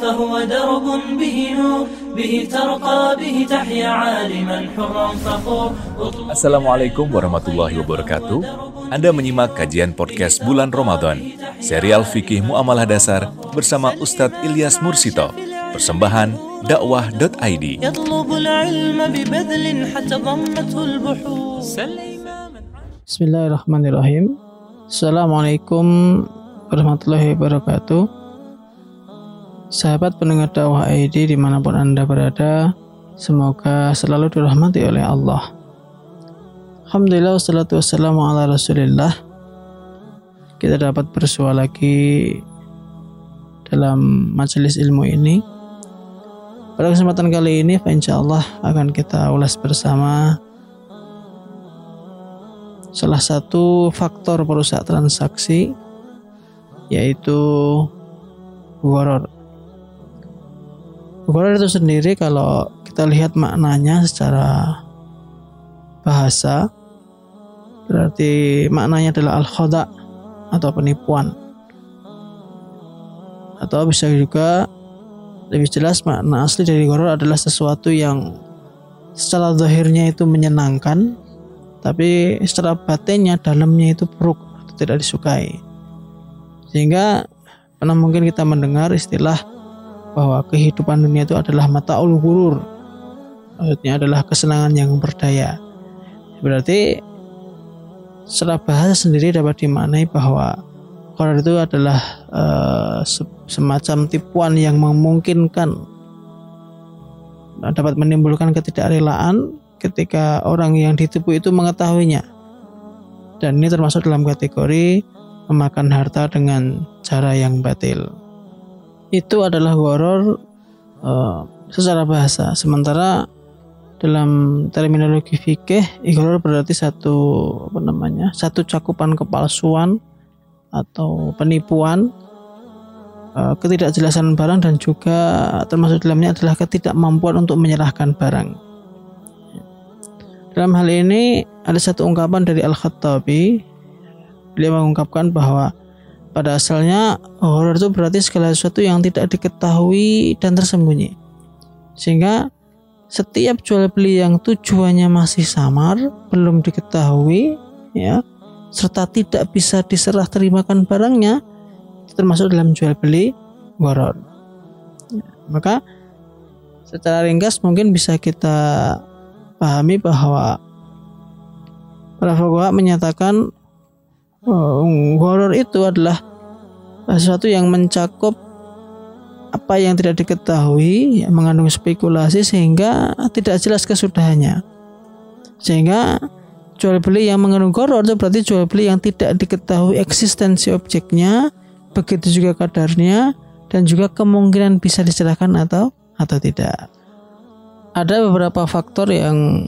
فهو درب به نور به ترقى به تحيا عالما حرا فخور Assalamualaikum warahmatullahi wabarakatuh. Anda menyimak kajian podcast bulan Ramadan, serial fikih muamalah dasar bersama Ustadz Ilyas Mursito, persembahan dakwah.id. يطلب العلم ببذل حتى ضمته البحور سل إماما Bismillahirrahmanirrahim. Assalamualaikum warahmatullahi wabarakatuh. Sahabat pendengar dakwah ID di mana pun anda berada, semoga selalu dirahmati oleh Allah. Alhamdulillah wassalatu wassalamu ala rasulillah. Kita dapat bersua lagi dalam majelis ilmu ini. Pada kesempatan kali ini, insya Allah akan kita ulas bersama salah satu faktor perusak transaksi yaitu goror. Goror itu sendiri kalau kita lihat maknanya secara bahasa berarti maknanya adalah al khoda atau penipuan. Atau bisa juga lebih jelas makna asli dari goror adalah sesuatu yang secara zahirnya itu menyenangkan tapi secara batinnya dalamnya itu buruk atau tidak disukai. Sehingga pernah mungkin kita mendengar istilah bahwa kehidupan dunia itu adalah mataul gurur maksudnya adalah kesenangan yang berdaya. Berarti secara bahasa sendiri dapat dimaknai bahwa Qadar itu adalah eh, se- semacam tipuan yang memungkinkan dapat menimbulkan ketidakrelaan ketika orang yang ditipu itu mengetahuinya. Dan ini termasuk dalam kategori memakan harta dengan cara yang batil itu adalah goror eh, secara bahasa. Sementara dalam terminologi fikih ighror berarti satu apa namanya satu cakupan kepalsuan atau penipuan eh, ketidakjelasan barang dan juga termasuk dalamnya adalah ketidakmampuan untuk menyerahkan barang. Dalam hal ini ada satu ungkapan dari Al-Khattabi. Beliau mengungkapkan bahwa pada asalnya horor itu berarti segala sesuatu yang tidak diketahui dan tersembunyi sehingga setiap jual beli yang tujuannya masih samar, belum diketahui, ya, serta tidak bisa diserah terimakan barangnya, termasuk dalam jual beli goror. Ya, maka secara ringkas mungkin bisa kita pahami bahwa para menyatakan oh, goror itu adalah sesuatu yang mencakup apa yang tidak diketahui yang mengandung spekulasi sehingga tidak jelas kesudahannya. Sehingga jual beli yang mengandung goror itu berarti jual beli yang tidak diketahui eksistensi objeknya begitu juga kadarnya dan juga kemungkinan bisa diserahkan atau atau tidak. Ada beberapa faktor yang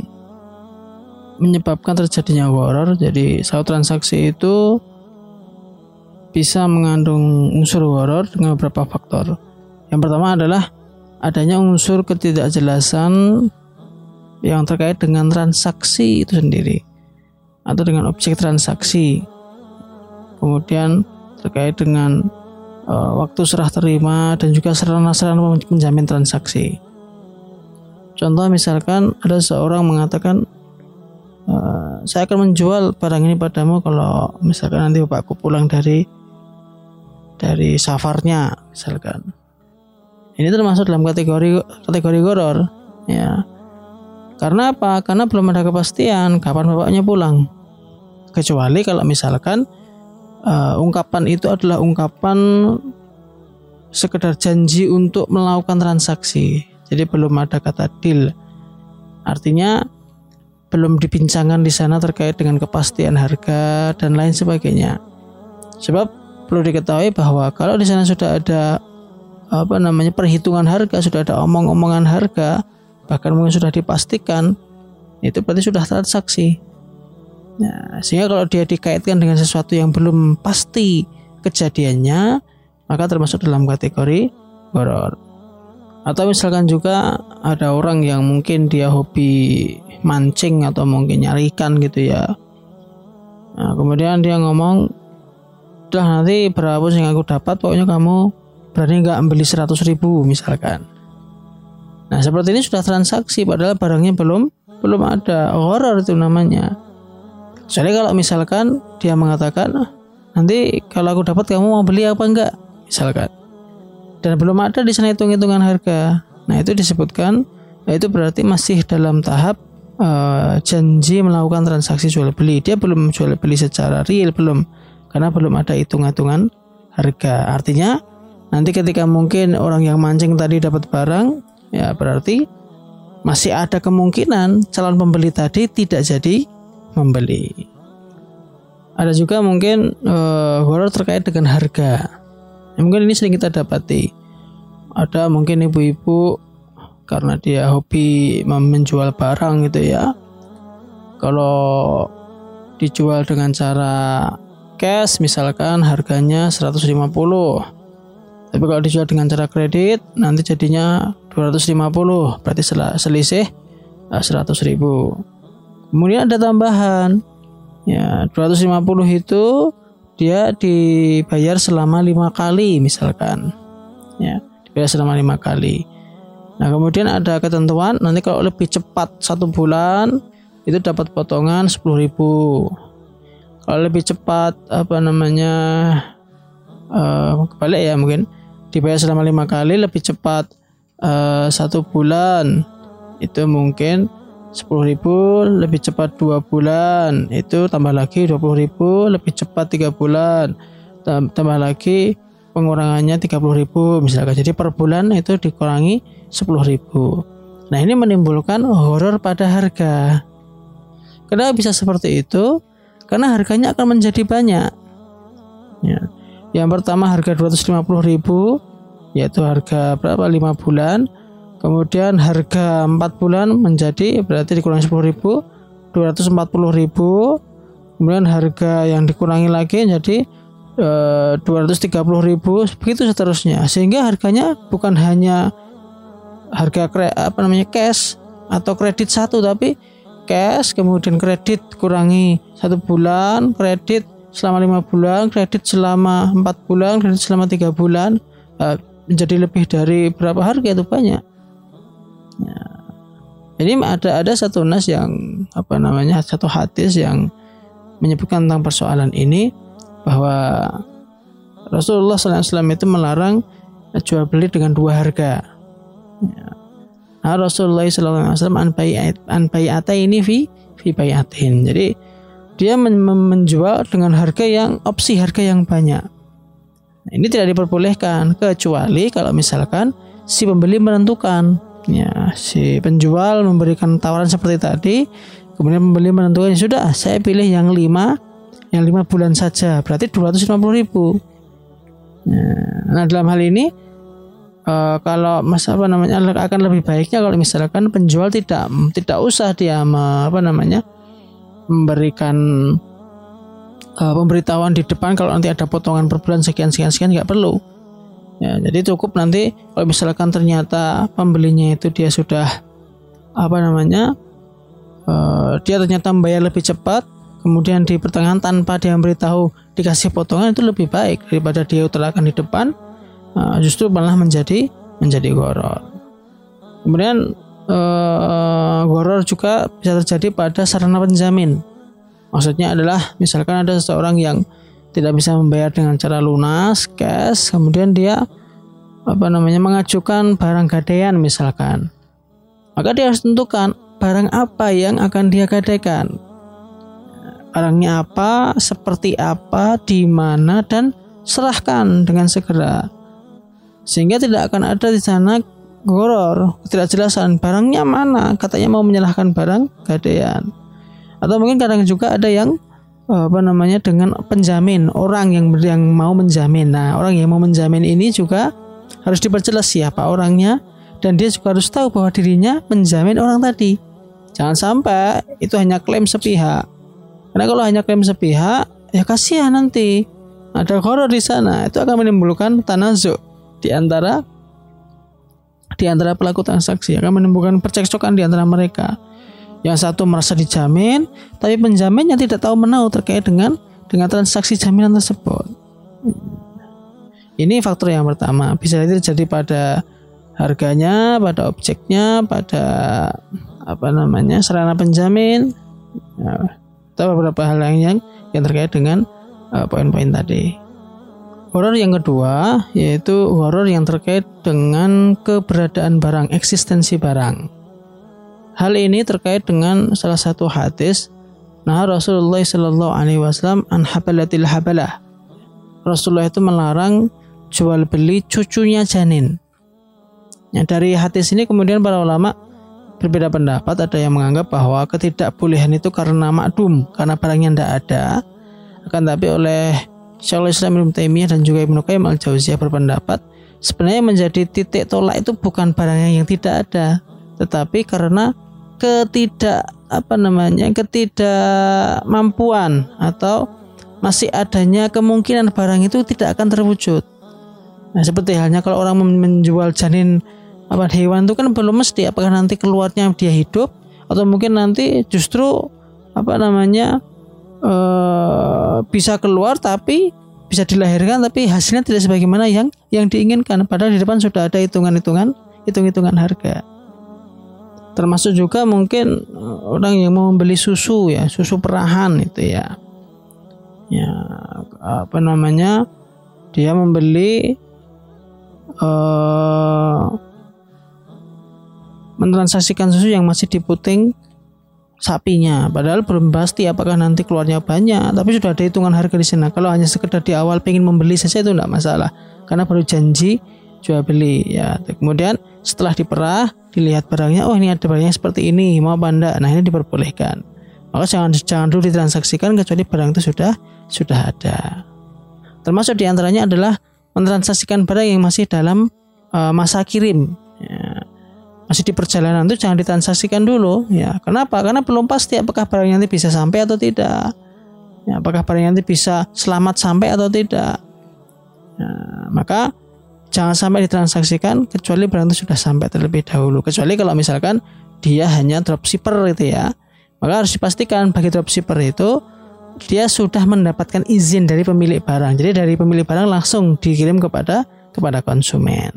menyebabkan terjadinya goror jadi satu transaksi itu bisa mengandung unsur goror dengan beberapa faktor yang pertama adalah adanya unsur ketidakjelasan yang terkait dengan transaksi itu sendiri atau dengan objek transaksi. Kemudian terkait dengan eh, waktu serah terima dan juga sarana-sarana menjamin transaksi. Contoh misalkan ada seorang mengatakan "Eh, saya akan menjual barang ini padamu kalau misalkan nanti bapakku pulang dari dari safarnya misalkan. Ini termasuk dalam kategori kategori goror ya. Karena apa? Karena belum ada kepastian kapan bapaknya pulang. Kecuali kalau misalkan eh, ungkapan itu adalah ungkapan sekedar janji untuk melakukan transaksi. Jadi belum ada kata deal. Artinya belum dibincangkan di sana terkait dengan kepastian harga dan lain sebagainya. Sebab perlu diketahui bahwa kalau di sana sudah ada apa namanya perhitungan harga sudah ada omong-omongan harga bahkan mungkin sudah dipastikan itu berarti sudah transaksi nah, sehingga kalau dia dikaitkan dengan sesuatu yang belum pasti kejadiannya maka termasuk dalam kategori goror atau misalkan juga ada orang yang mungkin dia hobi mancing atau mungkin nyari ikan gitu ya. Nah, kemudian dia ngomong udah nanti berapa yang aku dapat? Pokoknya kamu berani nggak beli 100 ribu misalkan. Nah seperti ini sudah transaksi padahal barangnya belum belum ada. Horror itu namanya. Soalnya kalau misalkan dia mengatakan nanti kalau aku dapat kamu mau beli apa enggak? Misalkan dan belum ada di sana hitung-hitungan harga. Nah itu disebutkan nah itu berarti masih dalam tahap uh, janji melakukan transaksi jual beli. Dia belum jual beli secara real belum karena belum ada hitung-hitungan harga. Artinya nanti ketika mungkin orang yang mancing tadi dapat barang, ya berarti masih ada kemungkinan calon pembeli tadi tidak jadi membeli. Ada juga mungkin uh, horor terkait dengan harga. Ya, mungkin ini sering kita dapati. Ada mungkin ibu-ibu karena dia hobi menjual barang gitu ya. Kalau dijual dengan cara cash misalkan harganya 150 tapi kalau dijual dengan cara kredit nanti jadinya 250 berarti selisih 100 eh, ribu kemudian ada tambahan ya 250 itu dia dibayar selama lima kali misalkan. Ya dibayar selama lima kali. Nah kemudian ada ketentuan nanti kalau lebih cepat satu bulan itu dapat potongan 10.000 kalau lebih cepat apa namanya uh, kebalik ya mungkin dibayar selama lima kali lebih cepat uh, satu bulan itu mungkin sepuluh ribu lebih cepat dua bulan. Itu tambah lagi dua puluh ribu lebih cepat tiga bulan. Tambah lagi pengurangannya tiga puluh ribu misalkan. Jadi per bulan itu dikurangi sepuluh ribu. Nah ini menimbulkan horor pada harga. Kenapa bisa seperti itu? Karena harganya akan menjadi banyak. Ya. Yang pertama harga 250.000 yaitu harga berapa? 5 bulan. Kemudian harga 4 bulan menjadi berarti dikurangi 10.000 240.000. Kemudian harga yang dikurangi lagi jadi e, 230.000 begitu seterusnya. Sehingga harganya bukan hanya harga kre, apa namanya cash atau kredit satu tapi cash kemudian kredit kurangi satu bulan kredit selama lima bulan, kredit selama empat bulan, kredit selama tiga bulan, uh, menjadi lebih dari berapa harga itu banyak. Ya. Ini ada ada satu nas yang apa namanya satu hadis yang menyebutkan tentang persoalan ini bahwa Rasulullah SAW itu melarang jual beli dengan dua harga. Ya. Nah, Rasulullah SAW an ini fi fi bayatin. Jadi dia menjual dengan harga yang opsi harga yang banyak. Nah, ini tidak diperbolehkan kecuali kalau misalkan si pembeli menentukan ya si penjual memberikan tawaran seperti tadi kemudian pembeli menentukan ya sudah saya pilih yang lima yang lima bulan saja berarti 250 ribu. Nah, nah dalam hal ini uh, kalau mas apa namanya akan lebih baiknya kalau misalkan penjual tidak tidak usah dia apa namanya memberikan uh, pemberitahuan di depan kalau nanti ada potongan per bulan sekian sekian sekian nggak perlu ya jadi cukup nanti kalau misalkan ternyata pembelinya itu dia sudah apa namanya uh, dia ternyata membayar lebih cepat kemudian di pertengahan tanpa dia memberitahu dikasih potongan itu lebih baik daripada dia utarakan di depan uh, justru malah menjadi menjadi goror kemudian uh, goror juga bisa terjadi pada sarana penjamin. Maksudnya adalah misalkan ada seseorang yang tidak bisa membayar dengan cara lunas, cash, kemudian dia apa namanya mengajukan barang gadaian misalkan. Maka dia harus tentukan barang apa yang akan dia gadaikan. Barangnya apa, seperti apa, di mana dan serahkan dengan segera. Sehingga tidak akan ada di sana goror ketidakjelasan barangnya mana katanya mau menyalahkan barang gadaian atau mungkin kadang juga ada yang apa namanya dengan penjamin orang yang yang mau menjamin. Nah orang yang mau menjamin ini juga harus diperjelas siapa orangnya dan dia juga harus tahu bahwa dirinya menjamin orang tadi. Jangan sampai itu hanya klaim sepihak. Karena kalau hanya klaim sepihak ya kasihan nanti. Ada horor di sana. Itu akan menimbulkan tanazuk di antara di antara pelaku transaksi. Akan menimbulkan percekcokan di antara mereka. Yang satu merasa dijamin, tapi penjaminnya tidak tahu menau terkait dengan dengan transaksi jaminan tersebut. Ini faktor yang pertama. Bisa jadi terjadi pada harganya, pada objeknya, pada apa namanya sarana penjamin, ya, atau beberapa hal lain yang yang terkait dengan uh, poin-poin tadi. Horor yang kedua yaitu horor yang terkait dengan keberadaan barang, eksistensi barang. Hal ini terkait dengan salah satu hadis Nah Rasulullah Shallallahu Alaihi Wasallam an habalatil habalah. Rasulullah itu melarang jual beli cucunya janin. Ya, dari hadis ini kemudian para ulama berbeda pendapat. Ada yang menganggap bahwa ketidakbolehan itu karena makdum, karena barangnya tidak ada. Akan tapi oleh Syaikhul Islam Ibnu Taimiyah dan juga Ibnu Qayyim al Jauziyah berpendapat sebenarnya menjadi titik tolak itu bukan barangnya yang tidak ada, tetapi karena ketidak apa namanya ketidakmampuan atau masih adanya kemungkinan barang itu tidak akan terwujud. Nah, seperti halnya kalau orang menjual janin apa hewan itu kan belum mesti apakah nanti keluarnya dia hidup atau mungkin nanti justru apa namanya ee, bisa keluar tapi bisa dilahirkan tapi hasilnya tidak sebagaimana yang yang diinginkan padahal di depan sudah ada hitungan-hitungan hitung-hitungan harga termasuk juga mungkin eh, orang yang mau membeli susu ya susu perahan itu ya. Ya apa namanya dia membeli uh, mentransaksikan susu yang masih diputing sapinya. Padahal belum pasti apakah nanti keluarnya banyak tapi sudah ada hitungan harga di sana. Kalau hanya sekedar di awal pengen membeli saja itu tidak masalah. Karena baru janji jual beli ya. Kemudian setelah diperah dilihat barangnya oh ini ada barangnya seperti ini mau enggak? Nah ini diperbolehkan. Maka jangan jangan dulu ditransaksikan kecuali barang itu sudah sudah ada. Termasuk di antaranya adalah mentransaksikan barang yang masih dalam uh, masa kirim. Ya. masih di perjalanan itu jangan ditransaksikan dulu ya. Kenapa? Karena belum pasti apakah barang nanti bisa sampai atau tidak. Ya, apakah barang nanti bisa selamat sampai atau tidak. Ya, maka jangan sampai ditransaksikan kecuali barang itu sudah sampai terlebih dahulu. Kecuali kalau misalkan dia hanya dropshipper itu ya. Maka harus dipastikan bagi dropshipper itu dia sudah mendapatkan izin dari pemilik barang. Jadi dari pemilik barang langsung dikirim kepada kepada konsumen.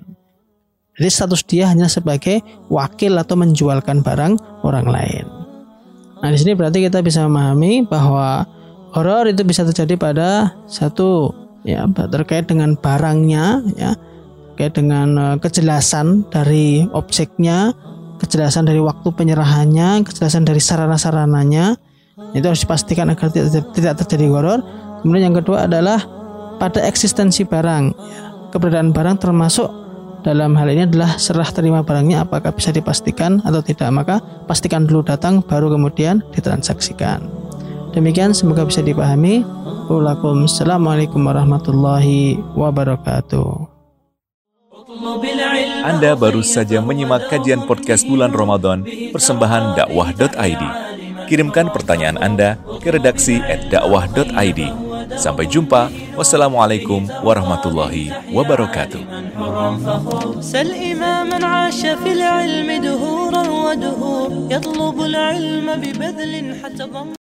Jadi status dia hanya sebagai wakil atau menjualkan barang orang lain. Nah, di sini berarti kita bisa memahami bahwa horor itu bisa terjadi pada satu ya terkait dengan barangnya ya terkait dengan uh, kejelasan dari objeknya, kejelasan dari waktu penyerahannya, kejelasan dari sarana-sarananya. Itu harus dipastikan agar tidak, tidak terjadi horor. Kemudian yang kedua adalah pada eksistensi barang. Ya, keberadaan barang termasuk dalam hal ini adalah serah terima barangnya apakah bisa dipastikan atau tidak. Maka pastikan dulu datang baru kemudian ditransaksikan. Demikian semoga bisa dipahami. Assalamualaikum warahmatullahi wabarakatuh. Anda baru saja menyimak kajian podcast bulan Ramadan persembahan dakwah.id. Kirimkan pertanyaan Anda ke redaksi dakwah.id. Sampai jumpa. Wassalamualaikum warahmatullahi wabarakatuh.